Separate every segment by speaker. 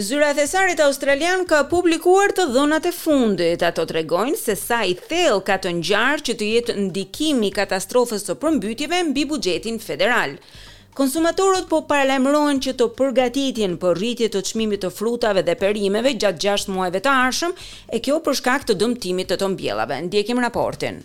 Speaker 1: Zyra e Thesarit Australian ka publikuar të dhënat e fundit. Ato tregojnë se sa i thellë ka të ngjarë që të jetë ndikimi i katastrofës së përmbytjeve mbi buxhetin federal. Konsumatorët po paralajmërohen që të përgatiten për rritje të çmimit të frutave dhe perimeve gjatë gjashtë muajve të ardhshëm, e kjo për shkak të dëmtimit të të mbjellave. Ndjekim raportin.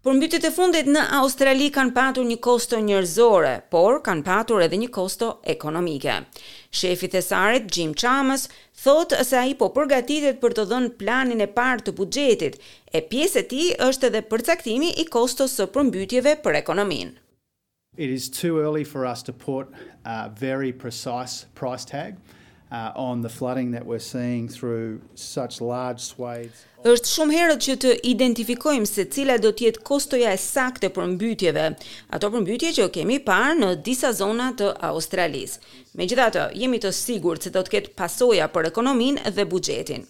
Speaker 1: Përmbytjet e fundit në Australi kanë patur një kosto njerëzore, por kanë patur edhe një kosto ekonomike. Shefi i thesarit, Jim Chalmers, thotë se ai po përgatitet për të dhënë planin e parë të buxhetit, e pjesë e tij është edhe përcaktimi i kostos së përmbytjeve për ekonominë.
Speaker 2: It is too early for us to put a very precise price tag on the flooding that we're seeing through such large swathes of.
Speaker 1: Është shumë herët që të identifikojmë se cila do të jetë kostoja e saktë e përmbytjeve, ato përmbytje që kemi parë në disa zona të Australisë. Megjithatë, jemi të sigurt se do të ketë pasoja për ekonominë dhe buxhetin.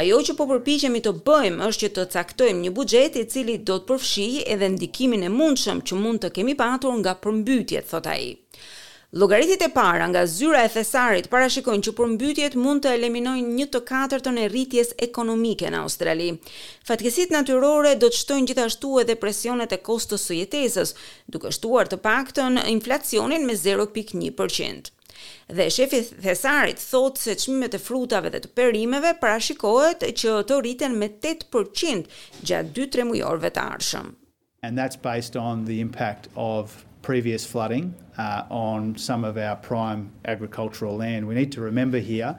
Speaker 1: Ajo që po përpiqemi të bëjmë është që të caktojmë një buxhet i cili do të përfshijë edhe ndikimin e mundshëm që mund të kemi patur nga përmbytjet, thotë ai. Llogaritjet e para nga Zyra e Thesarit parashikojnë që përmbytjet mund të eliminojnë një të katërtën e rritjes ekonomike në Australi. Fatkeqësitë natyrore do të shtojnë gjithashtu edhe presionet e kostos së jetesës, duke shtuar të paktën inflacionin me zero pikë një për qind. Dhe shefi i Thesarit thotë se çmimet e frutave dhe të perimeve parashikohet që të rriten me tetë për qind gjatë dy tremujorëve të ardhshëm.
Speaker 2: And that's based on the impact of previous flooding on some of our prime agricultural land. We need to remember here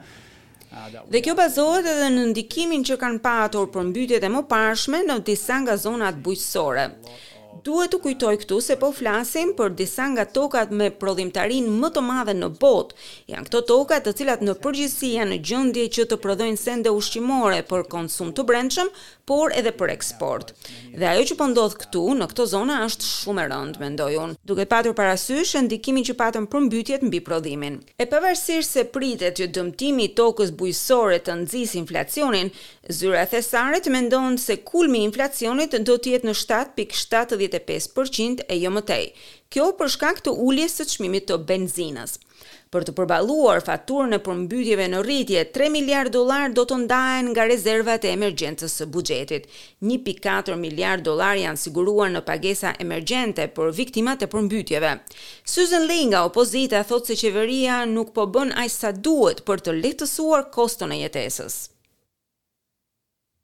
Speaker 1: Dhe kjo bazohet edhe në ndikimin që kanë patur përmbytjet e mëparshme në disa nga zonat bujqësore. Duhet të kujtoj këtu se po flasim për disa nga tokat me prodhimtarinë më të madhe në botë. Janë këto toka të cilat në përgjithësi janë në gjendje që të prodhojnë sende ushqimore për konsum të brendshëm, por edhe për eksport. Dhe ajo që po ndodh këtu, në këto zona është shumë e rëndë, mendoj unë, duke patur parasysh ndikimin që patën përmbytjet mbi prodhimin. E pavarësisht se pritet që dëmtimi i tokës bujqësore të nxisë inflacionin, Zyra e Thesarit mendon se kulmi i inflacionit do të jetë në shtatë pikë shtatëdhjetë e pesë për qind e jo më tej. Kjo për shkak të uljes së çmimit të benzinës. Për të përballuar faturën e përmbytjeve në rritje, tre miliardë dollarë do të ndahen nga rezervat e emergjencës së buxhetit. Një pikë katër miliardë dollarë janë siguruar në pagesa emergjente për viktimat e përmbytjeve. Sussan Ley nga opozita thotë se qeveria nuk po bën aq sa duhet për të lehtësuar koston e jetesës.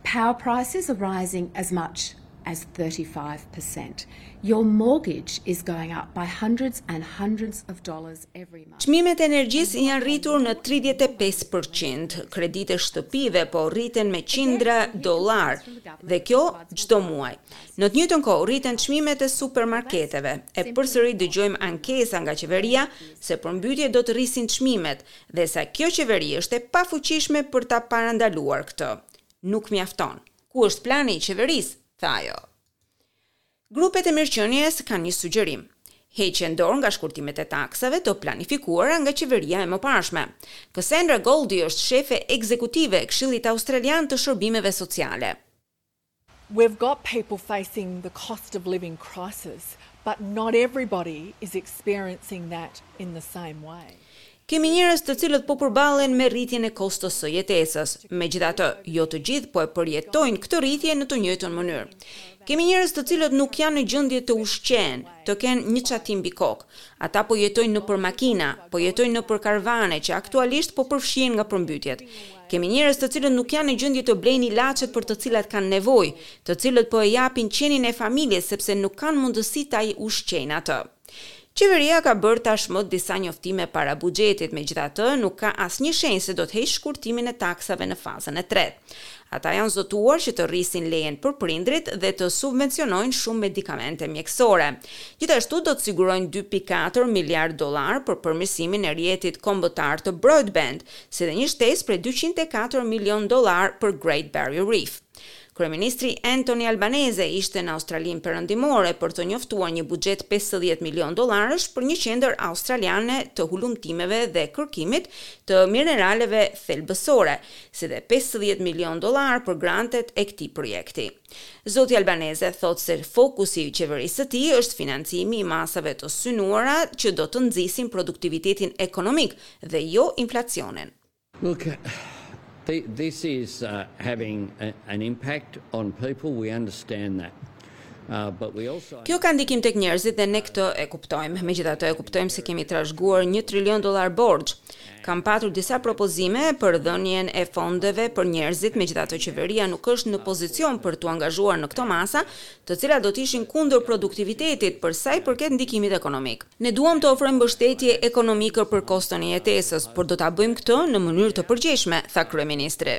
Speaker 3: Power prices are rising as much as thirty five percent. Your mortgage is going up by hundreds and hundreds of dollars every month.
Speaker 1: Çmimet e energjisë janë rritur në 35%. Kreditë e shtëpive po rriten me qindra dollar dhe kjo çdo muaj. Në të njëjtën kohë rriten çmimet e supermarketeve, e përsëri dëgjojmë ankesa nga qeveria se përmbytjet do të rrisin çmimet dhe se kjo qeveri është e pafuqishme për ta parandaluar këtë. Nuk mjafton. Ku është plani i qeverisë? tha ajo. Grupet e mirëqenies kanë një sugjerim. Heqjen dorë nga shkurtimet e taksave të planifikuara nga qeveria e mëparshme. Cassandra Goldie është shefe ekzekutive e Këshillit Australian të Shërbimeve Sociale.
Speaker 4: We've got people facing the cost of living crisis, but not everybody is experiencing that in the same way.
Speaker 1: Kemi njerëz të cilët po përballen me rritjen e kostos së jetesës, megjithatë, jo të gjithë po e përjetojnë këtë rritje në të njëjtën mënyrë. Kemi njerëz të cilët nuk janë në gjendje të ushqehen, të kenë një çati mbi kokë. Ata po jetojnë nëpër makina, po jetojnë nëpër karvane që aktualisht po përfshihen nga përmbytjet. Kemi njerëz të cilët nuk janë në gjendje të blejnë ilaçet për të cilat kanë nevojë, të cilët po e japin qenin e familjes sepse nuk kanë mundësi ta ushqejnë atë. Qeveria ka bërë tashmë disa njoftime para buxhetit, megjithatë nuk ka asnjë shenjë se do të heqë shkurtimin e taksave në fazën e tretë. Ata janë zotuar që të rrisin lejen për prindërit dhe të subvencionojnë shumë medikamente mjekësore. Gjithashtu do të sigurojnë dy pikë katër miliardë dollarë për përmirësimin e rrjetit kombëtar të broadband, si dhe një shtesë prej dyqind e katër milionë dollarë për Great Barrier Reef. Kryeministri Anthony Albanese ishte në Australinë Perëndimore për të njoftuar një buxhet pesëdhjetë milionë dollarësh për një qendër australiane të hulumtimeve dhe kërkimit të mineraleve thelbësore, si dhe pesëdhjetë milionë dollarë për grantet e këtij projekti. Zoti Albanese thotë se fokusi i qeverisë së tij është financimi i masave të synuara që do të nxisin produktivitetin ekonomik, dhe jo inflacionin.
Speaker 5: Look, this is having an impact on people, we understand that.
Speaker 1: Kjo ka ndikim tek njerëzit dhe ne këtë e kuptojmë. Megjithatë e kuptojmë se kemi trashëguar një trilion dollar borxh. Kam patur disa propozime për dhënien e fondeve për njerëzit, megjithatë qeveria nuk është në pozicion për t'u angazhuar në këto masa, të cilat do të ishin kundër produktivitetit, për sa i përket ndikimit ekonomik. Ne duam të ofrojmë mbështetje ekonomike për koston e jetesës, por do ta bëjmë këtë në mënyrë të përgjegjshme, tha kryeministri.